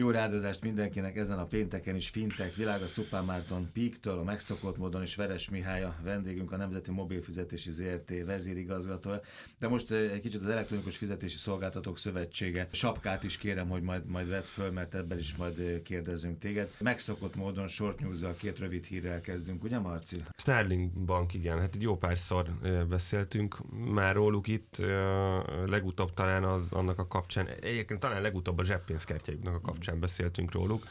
Jó rádozást mindenkinek ezen a pénteken is Fintek világa Szupámárton Píktől, a megszokott módon is Veres Mihály a vendégünk, a Nemzeti Mobilfizetési ZRT vezérigazgatója. De most egy kicsit az Elektronikus Fizetési Szolgáltatók Szövetsége sapkát is kérem, hogy majd, majd vedd föl, mert ebben is majd kérdezünk téged. Megszokott módon short news két rövid hírrel kezdünk, ugye Marci? Sterling Bank, igen, hát egy jó párszor beszéltünk már róluk itt, legutóbb talán az, annak a kapcsán, egyébként talán legutóbb a zseppénzkártyájuknak a kapcsán kapcsán beszéltünk róluk,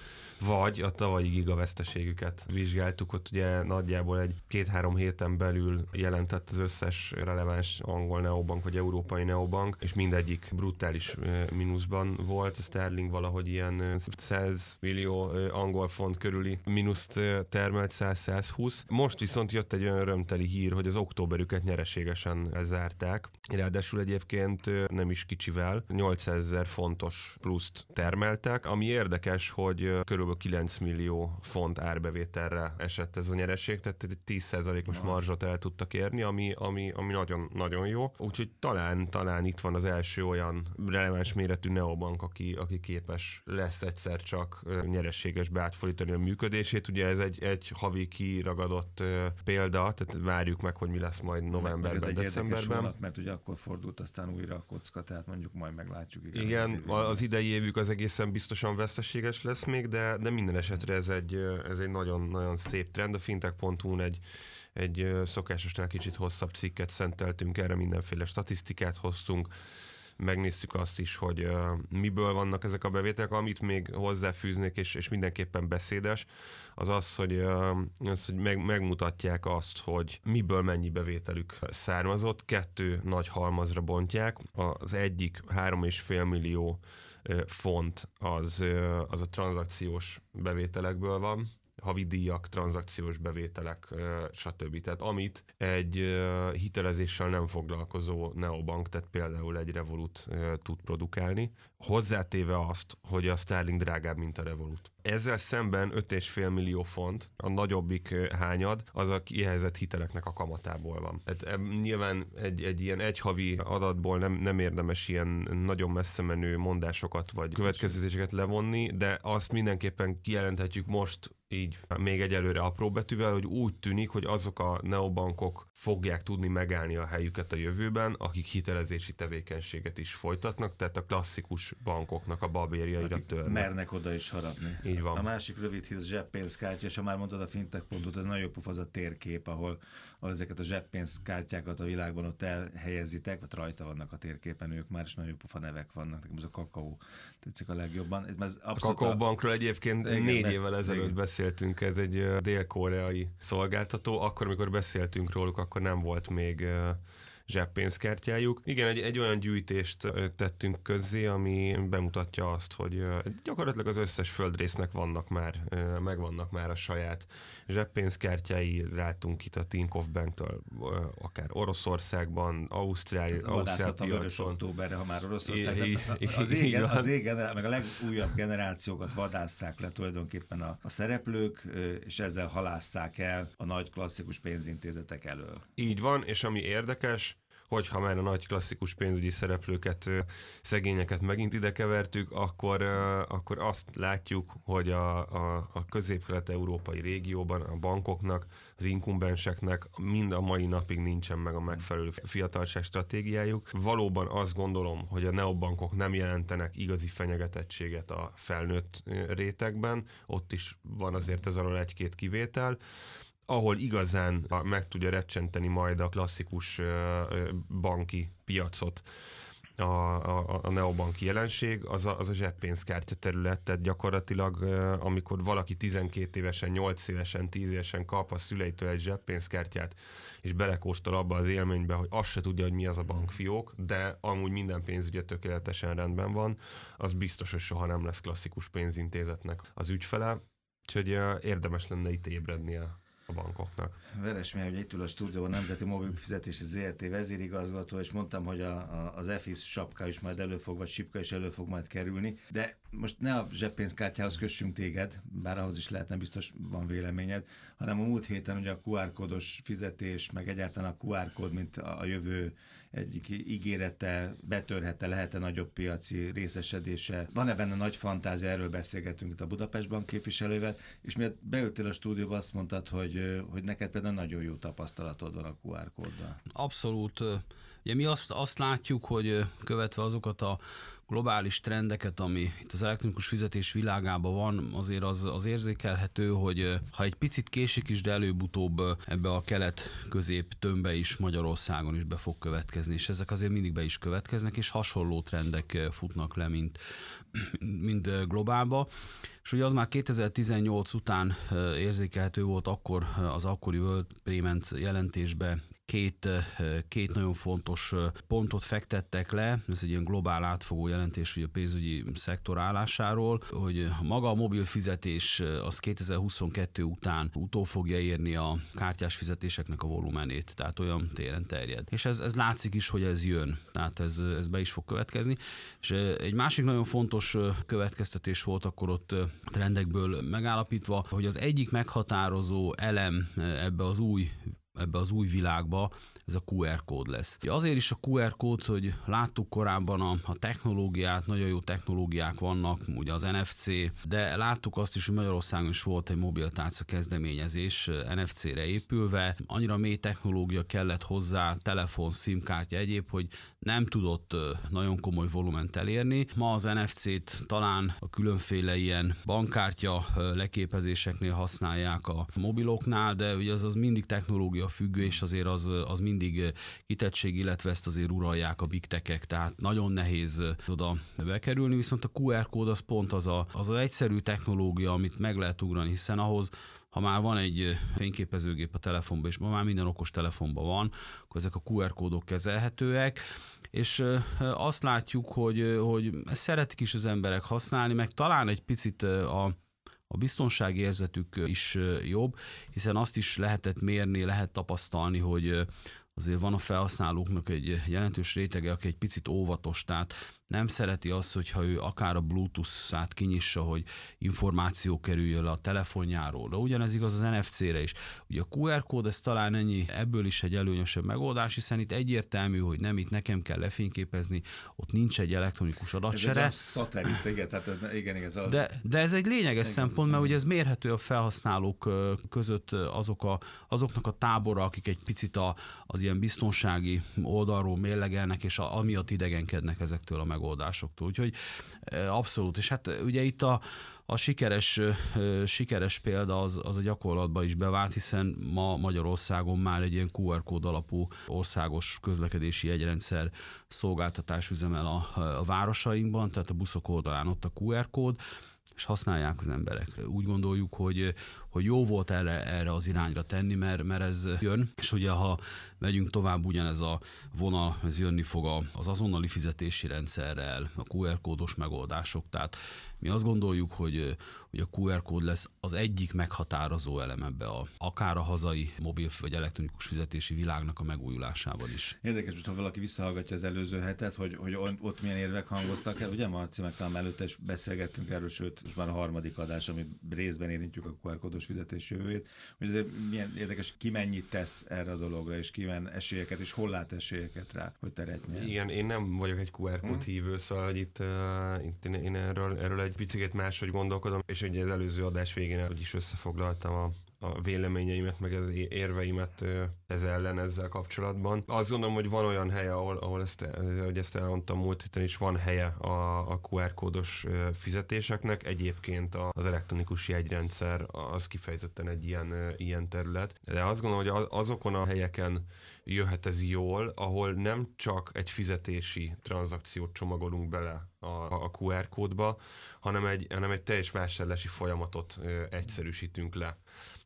vagy a tavalyi gigaveszteségüket vizsgáltuk, ott ugye nagyjából egy két-három héten belül jelentett az összes releváns angol neobank vagy európai neobank, és mindegyik brutális mínuszban volt. A Sterling valahogy ilyen 100 millió angol font körüli mínuszt termelt 100-120. Most viszont jött egy olyan örömteli hír, hogy az októberüket nyereségesen zárták. Ráadásul egyébként nem is kicsivel, 800 ezer fontos pluszt termeltek, ami érdekes, hogy körülbelül kb. 9 millió font árbevételre esett ez a nyereség, tehát egy 10%-os marzsot el tudtak érni, ami, ami, ami nagyon, nagyon jó. Úgyhogy talán, talán itt van az első olyan releváns méretű neobank, aki, aki képes lesz egyszer csak nyereséges átfordítani a működését. Ugye ez egy, egy havi kiragadott példa, tehát várjuk meg, hogy mi lesz majd novemberben, meg, meg decemberben. Vonat, mert ugye akkor fordult aztán újra a kocka, tehát mondjuk majd meglátjuk. Igen, igen az idei évük az egészen biztosan veszteséges lesz még, de, de minden esetre ez egy, ez egy nagyon-nagyon szép trend. A fintech.hu-n egy, egy szokásosnál kicsit hosszabb cikket szenteltünk erre, mindenféle statisztikát hoztunk, megnéztük azt is, hogy uh, miből vannak ezek a bevételek, amit még hozzáfűznék, és, és mindenképpen beszédes, az az, hogy, az, hogy meg, megmutatják azt, hogy miből mennyi bevételük származott, kettő nagy halmazra bontják, az egyik 3,5 millió font az, az a tranzakciós bevételekből van, havidíjak, tranzakciós bevételek, stb. Tehát amit egy hitelezéssel nem foglalkozó neobank, tehát például egy Revolut tud produkálni, hozzátéve azt, hogy a Sterling drágább, mint a Revolut. Ezzel szemben 5,5 millió font, a nagyobbik hányad, az a kihelyezett hiteleknek a kamatából van. Tehát nyilván egy, egy ilyen egyhavi adatból nem, nem érdemes ilyen nagyon messze menő mondásokat vagy következtetéseket levonni, de azt mindenképpen kijelenthetjük most így még egyelőre apró betűvel, hogy úgy tűnik, hogy azok a neobankok fogják tudni megállni a helyüket a jövőben, akik hitelezési tevékenységet is folytatnak, tehát a klasszikus bankoknak a babérjaira törnek. mernek oda is harapni. Így van. A másik rövid hír, zseppénzkártya, és ha már mondtad a fintech pontot, ez nagyon pofa az a térkép, ahol, ahol ezeket a zseppénzkártyákat a világban ott elhelyezitek, vagy rajta vannak a térképen ők már, és nagyon jó pofa nevek vannak. Nekem ez a kakaó tetszik a legjobban. Ez, a Kakaó Bankról egyébként igen, négy évvel ezelőtt igen. beszéltünk, ez egy dél-koreai szolgáltató. Akkor, amikor beszéltünk róluk, akkor nem volt még zseppénzkártyájuk. Igen, egy, egy olyan gyűjtést tettünk közzé, ami bemutatja azt, hogy gyakorlatilag az összes földrésznek vannak már, megvannak már a saját zseppénzkártyái, látunk itt a Tinkoff Banktől, akár Oroszországban, Ausztrália, Ausztrál piacon. októberre, ha már Oroszország. az, égen, az égen, meg a legújabb generációkat vadásszák le tulajdonképpen a, a szereplők, és ezzel halásszák el a nagy klasszikus pénzintézetek elől. Így van, és ami érdekes, hogyha már a nagy klasszikus pénzügyi szereplőket, szegényeket megint ide kevertük, akkor, akkor azt látjuk, hogy a, a, a közép-kelet-európai régióban a bankoknak, az inkumbenseknek mind a mai napig nincsen meg a megfelelő fiatalság stratégiájuk. Valóban azt gondolom, hogy a neobankok nem jelentenek igazi fenyegetettséget a felnőtt rétegben, ott is van azért ez alól egy-két kivétel, ahol igazán meg tudja recsenteni majd a klasszikus banki piacot a, a, a neobanki jelenség, az a, az a zseppénzkártya terület, tehát gyakorlatilag amikor valaki 12 évesen, 8 évesen, 10 évesen kap a szüleitől egy zseppénzkártyát, és belekóstol abba az élménybe, hogy azt se tudja, hogy mi az a bankfiók, de amúgy minden pénz ugye tökéletesen rendben van, az biztos, hogy soha nem lesz klasszikus pénzintézetnek az ügyfele, úgyhogy érdemes lenne itt ébrednie a bankoknak. Veres Mihály, hogy itt ül a stúdióban Nemzeti Mobil Fizetési ZRT vezérigazgató, és mondtam, hogy a, a, az EFIS sapka is majd elő fog, vagy sipka is elő fog majd kerülni, de most ne a zseppénzkártyához kössünk téged, bár ahhoz is lehetne biztos van véleményed, hanem a múlt héten ugye a QR kódos fizetés, meg egyáltalán a QR kód, mint a jövő egyik ígérete, betörhette, lehet-e nagyobb piaci részesedése. Van-e benne nagy fantázia, erről beszélgetünk itt a Budapestban képviselővel, és miért beültél a stúdióba, azt mondtad, hogy, hogy neked például nagyon jó tapasztalatod van a QR kóddal. Abszolút. Ugye mi azt, azt látjuk, hogy követve azokat a globális trendeket, ami itt az elektronikus fizetés világában van, azért az, az érzékelhető, hogy ha egy picit késik is, de előbb-utóbb ebbe a kelet-közép tömbbe is Magyarországon is be fog következni, és ezek azért mindig be is következnek, és hasonló trendek futnak le, mint, mint globálba. És ugye az már 2018 után érzékelhető volt, akkor az akkori World Payments jelentésbe két, két nagyon fontos pontot fektettek le, ez egy ilyen globál átfogó jelentés ugye a pénzügyi szektor állásáról, hogy maga a mobil fizetés az 2022 után utól fogja érni a kártyás fizetéseknek a volumenét, tehát olyan téren terjed. És ez, ez látszik is, hogy ez jön, tehát ez, ez be is fog következni. És egy másik nagyon fontos következtetés volt akkor ott trendekből megállapítva, hogy az egyik meghatározó elem ebbe az új ebbe az új világba, ez a QR kód lesz. Azért is a QR kód, hogy láttuk korábban a, a technológiát, nagyon jó technológiák vannak, ugye az NFC, de láttuk azt is, hogy Magyarországon is volt egy mobiltárca kezdeményezés NFC-re épülve, annyira mély technológia kellett hozzá, telefon, SIM-kártya, egyéb, hogy nem tudott nagyon komoly volument elérni. Ma az NFC-t talán a különféle ilyen bankkártya leképezéseknél használják a mobiloknál, de ugye az, az mindig technológia függő, és azért az, az mindig kitettség, illetve ezt azért uralják a big tech tehát nagyon nehéz oda bekerülni, viszont a QR kód az pont az a, az, az egyszerű technológia, amit meg lehet ugrani, hiszen ahhoz ha már van egy fényképezőgép a telefonban, és ma már minden okos telefonban van, akkor ezek a QR kódok kezelhetőek, és azt látjuk, hogy, hogy szeretik is az emberek használni, meg talán egy picit a, a biztonsági érzetük is jobb, hiszen azt is lehetett mérni, lehet tapasztalni, hogy azért van a felhasználóknak egy jelentős rétege, aki egy picit óvatos, tehát nem szereti azt, hogyha ő akár a Bluetooth-át kinyissa, hogy információ kerüljön le a telefonjáról, de ugyanez igaz az NFC-re is. Ugye a QR kód, ez talán ennyi, ebből is egy előnyösebb megoldás, hiszen itt egyértelmű, hogy nem itt nekem kell lefényképezni, ott nincs egy elektronikus adatsere. Ez egy szatellit, igen, tehát igen, igen, ez a... de, de ez egy lényeges igen, szempont, mert ugye ez mérhető a felhasználók között azok a, azoknak a tábora, akik egy picit a, az ilyen biztonsági oldalról mérlegelnek, és a, amiatt idegenkednek ezektől a megoldásoktól. Úgyhogy abszolút, és hát ugye itt a, a sikeres, sikeres példa az, az a gyakorlatban is bevált, hiszen ma Magyarországon már egy ilyen QR kód alapú országos közlekedési egyrendszer szolgáltatás üzemel a, a városainkban, tehát a buszok oldalán ott a QR kód, és használják az emberek. Úgy gondoljuk, hogy, hogy jó volt erre, erre az irányra tenni, mert, mert ez jön, és ugye ha megyünk tovább, ugyanez a vonal, ez jönni fog az azonnali fizetési rendszerrel, a QR kódos megoldások, tehát mi azt gondoljuk, hogy, hogy a QR kód lesz az egyik meghatározó elem ebbe a, akár a hazai mobil vagy elektronikus fizetési világnak a megújulásában is. Érdekes, hogy ha valaki visszahallgatja az előző hetet, hogy, hogy ott milyen érvek hangoztak el. Ugye Marci, meg talán előtte is beszélgettünk erről, sőt, most már a harmadik adás, ami részben érintjük a QR kódos fizetés jövőjét, hogy azért milyen érdekes, ki mennyit tesz erre a dologra, és ki men esélyeket, és hol lát esélyeket rá, hogy teret nyer. Igen, én nem vagyok egy QR kód hmm. hívő, szóval hogy itt, uh, itt én, én erről, erről egy picit máshogy gondolkodom, és ugye az előző adás végén is összefoglaltam a, a véleményeimet, meg az érveimet ez ellen ezzel kapcsolatban. Azt gondolom, hogy van olyan hely, ahol, ahol ezt, hogy ezt elmondtam múlt héten is, van helye a, a QR kódos fizetéseknek. Egyébként az elektronikus jegyrendszer az kifejezetten egy ilyen, ilyen terület. De azt gondolom, hogy azokon a helyeken jöhet ez jól, ahol nem csak egy fizetési tranzakciót csomagolunk bele a, a QR kódba, hanem egy, hanem egy teljes vásárlási folyamatot ö, egyszerűsítünk le.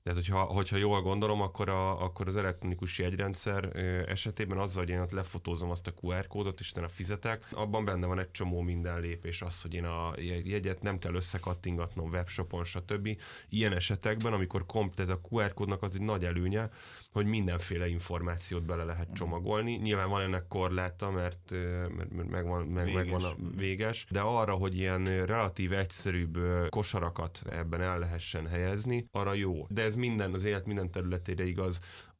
Tehát, hogyha, hogyha jól gondolom, akkor, a, akkor az elektronikus jegyrendszer esetében azzal, hogy én ott lefotózom azt a QR kódot, és utána fizetek, abban benne van egy csomó minden lépés, az, hogy én a jegyet nem kell összekattingatnom webshopon, stb. Ilyen esetekben, amikor komplet a QR kódnak az egy nagy előnye, hogy mindenféle információt bele lehet csomagolni. Nyilván van ennek korláta, mert, mert megvan, meg, megvan a véges, de arra, hogy ilyen relatív egyszerűbb kosarakat ebben el lehessen helyezni, arra jó. De ez minden, az élet minden területére igaz,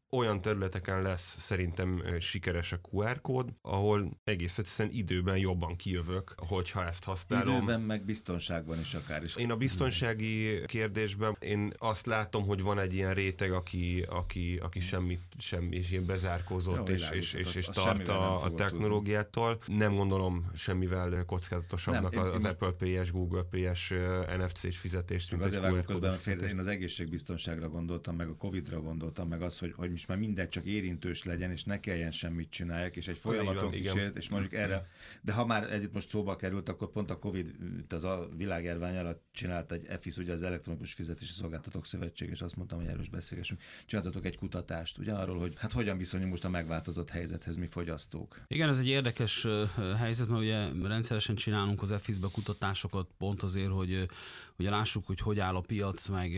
olyan területeken lesz szerintem sikeres a QR kód, ahol egész egyszerűen időben jobban kijövök, hogyha ezt használom. Időben meg biztonságban is akár is. Én a biztonsági kérdésben én azt látom, hogy van egy ilyen réteg, aki, aki, aki semmit, semmi, és ilyen bezárkózott, Jó, és, és, és, és tart a, a technológiától. Nem gondolom semmivel kockázatosabbnak nem, én, az én Apple Pay-es, Google Pay-es NFC-s fizetést, mint azért a QR félre, én az egészségbiztonságra gondoltam, meg a Covid-ra gondoltam, meg az, hogy, hogy is már mindegy csak érintős legyen, és ne kelljen semmit csinálják, és egy folyamaton kísérlet, és mondjuk erre, de ha már ez itt most szóba került, akkor pont a Covid, az a világjárvány alatt csinált egy EFIS, ugye az Elektronikus Fizetési Szolgáltatók Szövetség, és azt mondtam, hogy erről is beszélgessünk. Csináltatok egy kutatást, ugye arról, hogy hát hogyan viszonyul most a megváltozott helyzethez mi fogyasztók. Igen, ez egy érdekes helyzet, mert ugye rendszeresen csinálunk az EFIS-be kutatásokat pont azért, hogy ugye lássuk, hogy hogy áll a piac, meg,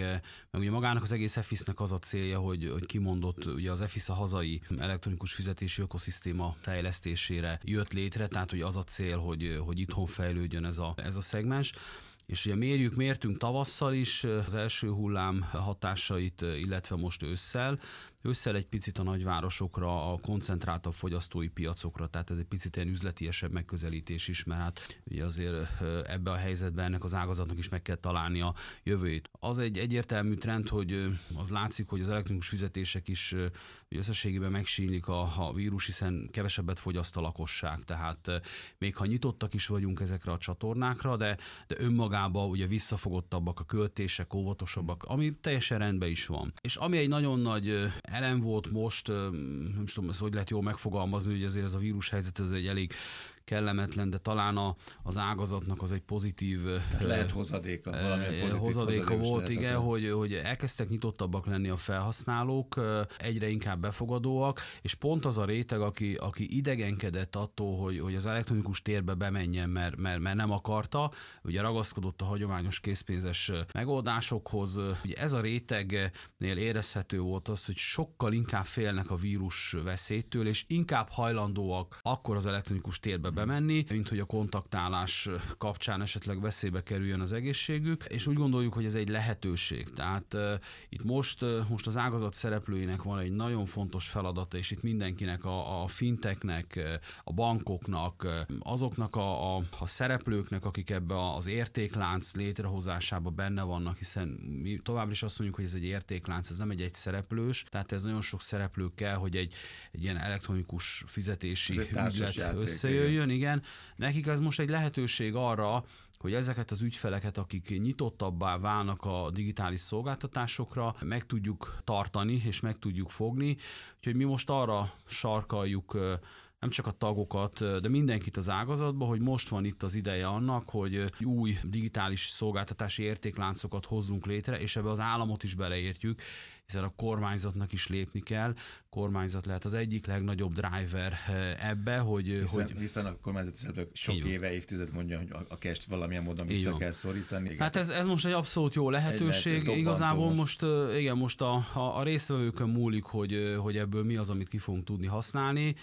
meg ugye magának az egész EFIS-nek az a célja, hogy, hogy kimondott ugye az EFIS a hazai elektronikus fizetési ökoszisztéma fejlesztésére jött létre, tehát hogy az a cél, hogy, hogy itthon fejlődjön ez a, ez a szegmens. És ugye mérjük, mértünk tavasszal is az első hullám hatásait, illetve most ősszel, Ősszel egy picit a nagyvárosokra, a koncentráltabb fogyasztói piacokra, tehát ez egy picit ilyen üzletiesebb megközelítés is, mert hát ugye azért ebbe a helyzetben ennek az ágazatnak is meg kell találni a jövőjét. Az egy egyértelmű trend, hogy az látszik, hogy az elektronikus fizetések is összességében megsínylik a, a vírus, hiszen kevesebbet fogyaszt a lakosság. Tehát még ha nyitottak is vagyunk ezekre a csatornákra, de, de önmagában ugye visszafogottabbak a költések, óvatosabbak, ami teljesen rendben is van. És ami egy nagyon nagy elem volt most, nem tudom, ezt hogy lehet jól megfogalmazni, hogy ezért ez a vírus helyzet, ez egy elég kellemetlen, de talán a, az ágazatnak az egy pozitív... Tehát lehet hozadéka, pozitív hozadéka volt, igen, hogy, hogy elkezdtek nyitottabbak lenni a felhasználók, egyre inkább befogadóak, és pont az a réteg, aki, aki idegenkedett attól, hogy, hogy az elektronikus térbe bemenjen, mert, mert, mert nem akarta, ugye ragaszkodott a hagyományos készpénzes megoldásokhoz. Ugye ez a rétegnél érezhető volt az, hogy sokkal inkább félnek a vírus veszélytől, és inkább hajlandóak akkor az elektronikus térbe bemenni, mint hogy a kontaktálás kapcsán esetleg veszélybe kerüljön az egészségük, és úgy gondoljuk, hogy ez egy lehetőség. Tehát itt most, most az ágazat szereplőinek van egy nagyon fontos feladata, és itt mindenkinek, a, a finteknek, a bankoknak, azoknak a, a, a szereplőknek, akik ebbe az értéklánc létrehozásába benne vannak, hiszen mi továbbra is azt mondjuk, hogy ez egy értéklánc, ez nem egy egy szereplős, tehát ez nagyon sok szereplő kell, hogy egy, egy ilyen elektronikus fizetési ügylet összejöjjön, jön, igen. Nekik ez most egy lehetőség arra, hogy ezeket az ügyfeleket, akik nyitottabbá válnak a digitális szolgáltatásokra, meg tudjuk tartani és meg tudjuk fogni. Úgyhogy mi most arra sarkaljuk nem csak a tagokat, de mindenkit az ágazatba, hogy most van itt az ideje annak, hogy új digitális szolgáltatási értékláncokat hozzunk létre, és ebbe az államot is beleértjük, hiszen a kormányzatnak is lépni kell. Kormányzat lehet az egyik legnagyobb driver ebbe, hogy... Hiszen, hogy... hiszen a kormányzati szereplők sok Így éve, évtized mondja, hogy a kest valamilyen módon vissza kell szorítani. Igen. Hát ez, ez most egy abszolút jó lehetőség. Igazából most, most, igen, most a, a, a résztvevőkön múlik, hogy, hogy ebből mi az, amit ki fogunk tudni használni.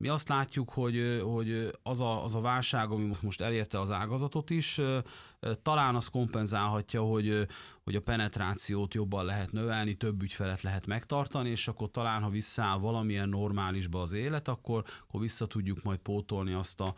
Mi azt látjuk, hogy, hogy az, a, az a válság, ami most elérte az ágazatot is, talán az kompenzálhatja, hogy, hogy a penetrációt jobban lehet növelni, több ügyfelet lehet megtartani, és akkor talán, ha visszaáll valamilyen normálisba az élet, akkor, akkor vissza tudjuk majd pótolni azt a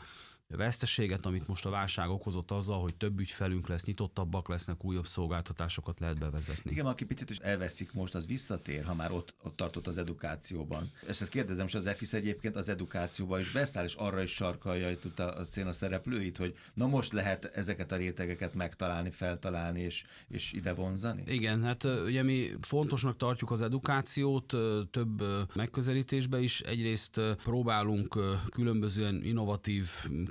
veszteséget, amit most a válság okozott azzal, hogy több ügyfelünk lesz, nyitottabbak lesznek, újabb szolgáltatásokat lehet bevezetni. Igen, aki picit is elveszik most, az visszatér, ha már ott, ott tartott az edukációban. És ezt kérdezem, és az EFIS egyébként az edukációban is beszáll, és arra is sarkalja itt a, a cél a szereplőit, hogy na most lehet ezeket a rétegeket megtalálni, feltalálni és, és ide vonzani? Igen, hát ugye mi fontosnak tartjuk az edukációt több megközelítésbe is. Egyrészt próbálunk különbözően innovatív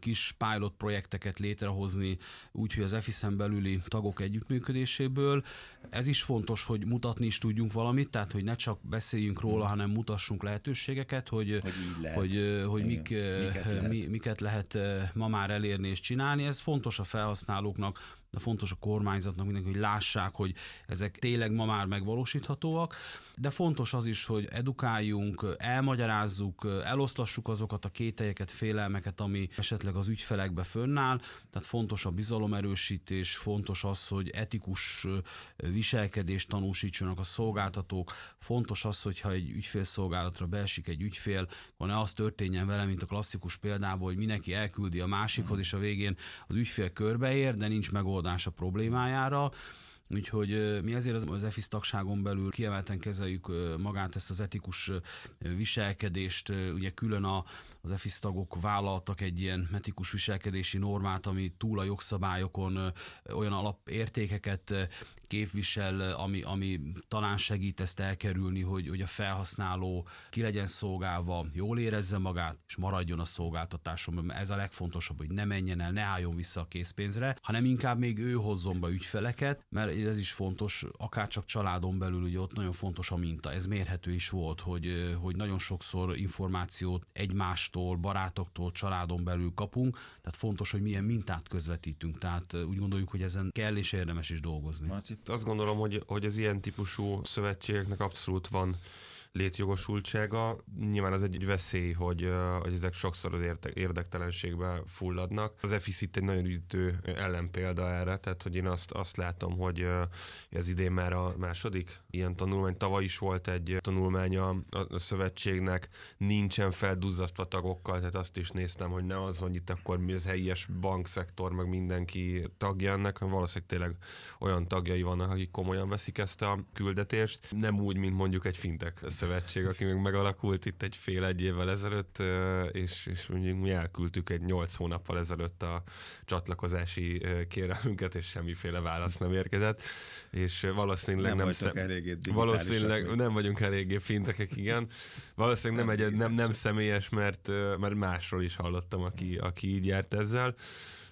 kis pilot projekteket létrehozni, úgyhogy az EFIS-en belüli tagok együttműködéséből. Ez is fontos, hogy mutatni is tudjunk valamit, tehát hogy ne csak beszéljünk róla, hmm. hanem mutassunk lehetőségeket, hogy, hogy, lehet. hogy, hogy mik, miket, lehet. miket lehet ma már elérni és csinálni. Ez fontos a felhasználóknak, de fontos a kormányzatnak mindenki, hogy lássák, hogy ezek tényleg ma már megvalósíthatóak, de fontos az is, hogy edukáljunk, elmagyarázzuk, eloszlassuk azokat a kételyeket, félelmeket, ami esetleg az ügyfelekbe fönnáll, tehát fontos a bizalomerősítés, fontos az, hogy etikus viselkedést tanúsítsanak a szolgáltatók, fontos az, hogyha egy ügyfélszolgálatra beesik egy ügyfél, akkor ne az történjen vele, mint a klasszikus példában, hogy mindenki elküldi a másikhoz, és a végén az ügyfél körbeér, de nincs megoldás megoldás a problémájára. Úgyhogy mi ezért az EFIS tagságon belül kiemelten kezeljük magát ezt az etikus viselkedést, ugye külön a, az EFIS tagok vállaltak egy ilyen etikus viselkedési normát, ami túl a jogszabályokon olyan alapértékeket képvisel, ami, ami talán segít ezt elkerülni, hogy, hogy a felhasználó ki legyen szolgálva, jól érezze magát, és maradjon a szolgáltatáson. Ez a legfontosabb, hogy ne menjen el, ne álljon vissza a készpénzre, hanem inkább még ő hozzon be ügyfeleket, mert ez is fontos, akár csak családon belül, ugye ott nagyon fontos a minta. Ez mérhető is volt, hogy, hogy nagyon sokszor információt egymástól, barátoktól, családon belül kapunk, tehát fontos, hogy milyen mintát közvetítünk. Tehát úgy gondoljuk, hogy ezen kell és érdemes is dolgozni. Marci? Azt gondolom, hogy, hogy az ilyen típusú szövetségeknek abszolút van létjogosultsága. Nyilván az egy, egy veszély, hogy, hogy ezek sokszor az érdektelenségbe fulladnak. Az EFIS itt egy nagyon üdítő ellenpélda erre, tehát hogy én azt, azt látom, hogy ez idén már a második ilyen tanulmány. Tavaly is volt egy tanulmány a, szövetségnek, nincsen felduzzasztva tagokkal, tehát azt is néztem, hogy ne az, hogy itt akkor mi az helyes bankszektor, meg mindenki tagja ennek, valószínűleg tényleg olyan tagjai vannak, akik komolyan veszik ezt a küldetést. Nem úgy, mint mondjuk egy fintek szövetség, aki még megalakult itt egy fél egy évvel ezelőtt, és, és mondjuk mi elküldtük egy nyolc hónappal ezelőtt a csatlakozási kérelmünket, és semmiféle válasz nem érkezett, és valószínűleg nem, nem szem... valószínűleg nem vagyunk eléggé fintekek, igen. Valószínűleg nem, egy, nem, nem személyes, mert, mert másról is hallottam, aki, aki így járt ezzel.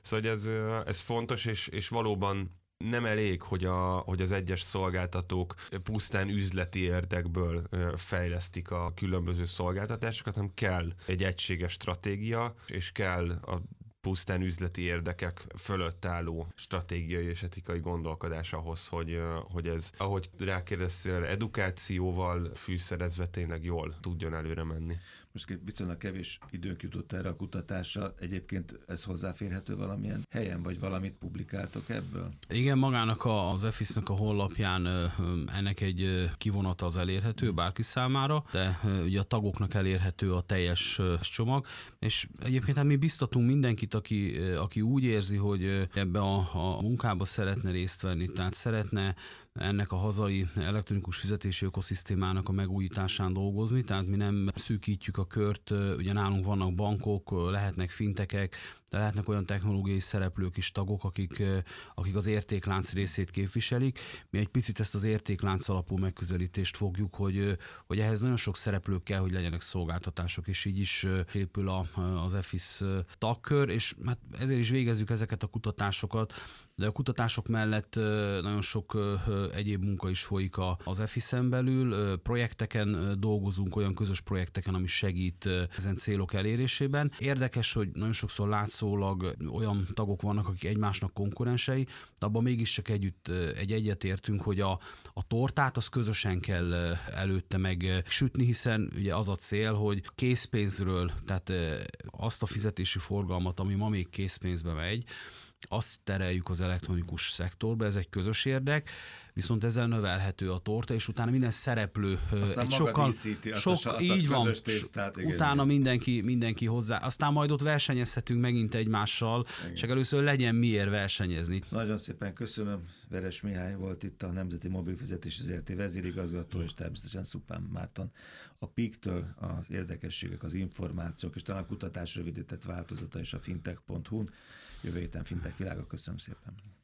Szóval ez, ez fontos, és, és valóban nem elég, hogy, a, hogy az egyes szolgáltatók pusztán üzleti érdekből fejlesztik a különböző szolgáltatásokat, hanem kell egy egységes stratégia, és kell a pusztán üzleti érdekek fölött álló stratégiai és etikai gondolkodás ahhoz, hogy, hogy ez, ahogy rákérdeztél, edukációval fűszerezve tényleg jól tudjon előre menni. Most viszonylag kevés időnk jutott erre a kutatásra. Egyébként ez hozzáférhető valamilyen helyen, vagy valamit publikáltok ebből? Igen, magának a, az EFIS-nak a honlapján ennek egy kivonata az elérhető bárki számára, de ugye a tagoknak elérhető a teljes csomag, és egyébként hát mi biztatunk mindenkit, aki, aki úgy érzi, hogy ebbe a, a munkába szeretne részt venni, tehát szeretne ennek a hazai elektronikus fizetési ökoszisztémának a megújításán dolgozni, tehát mi nem szűkítjük a kört, ugye nálunk vannak bankok, lehetnek fintekek, de lehetnek olyan technológiai szereplők is, tagok, akik, akik az értéklánc részét képviselik. Mi egy picit ezt az értéklánc alapú megközelítést fogjuk, hogy, hogy ehhez nagyon sok szereplők kell, hogy legyenek szolgáltatások, és így is épül a, az EFIS tagkör, és hát ezért is végezzük ezeket a kutatásokat, de a kutatások mellett nagyon sok egyéb munka is folyik az EFIS-en belül. Projekteken dolgozunk, olyan közös projekteken, ami segít ezen célok elérésében. Érdekes, hogy nagyon sokszor látszólag olyan tagok vannak, akik egymásnak konkurensei, de abban mégiscsak együtt egy egyetértünk, hogy a, a tortát az közösen kell előtte meg sütni, hiszen ugye az a cél, hogy készpénzről, tehát azt a fizetési forgalmat, ami ma még készpénzbe megy, azt tereljük az elektronikus szektorba, ez egy közös érdek, viszont ezzel növelhető a torta, és utána minden szereplő Aztán egy sokkal, díszíti, azt sok, a, azt így van, tésztát, igen, utána igen. mindenki, mindenki hozzá, aztán majd ott versenyezhetünk megint egymással, igen. csak először legyen miért versenyezni. Nagyon szépen köszönöm, Veres Mihály volt itt a Nemzeti Mobilfizetési ZRT vezérigazgató, és természetesen Szupán Márton a PIK-től az érdekességek, az információk, és talán a kutatás rövidített változata és a fintech.hu-n. Jövő héten Fintech világa. Köszönöm szépen.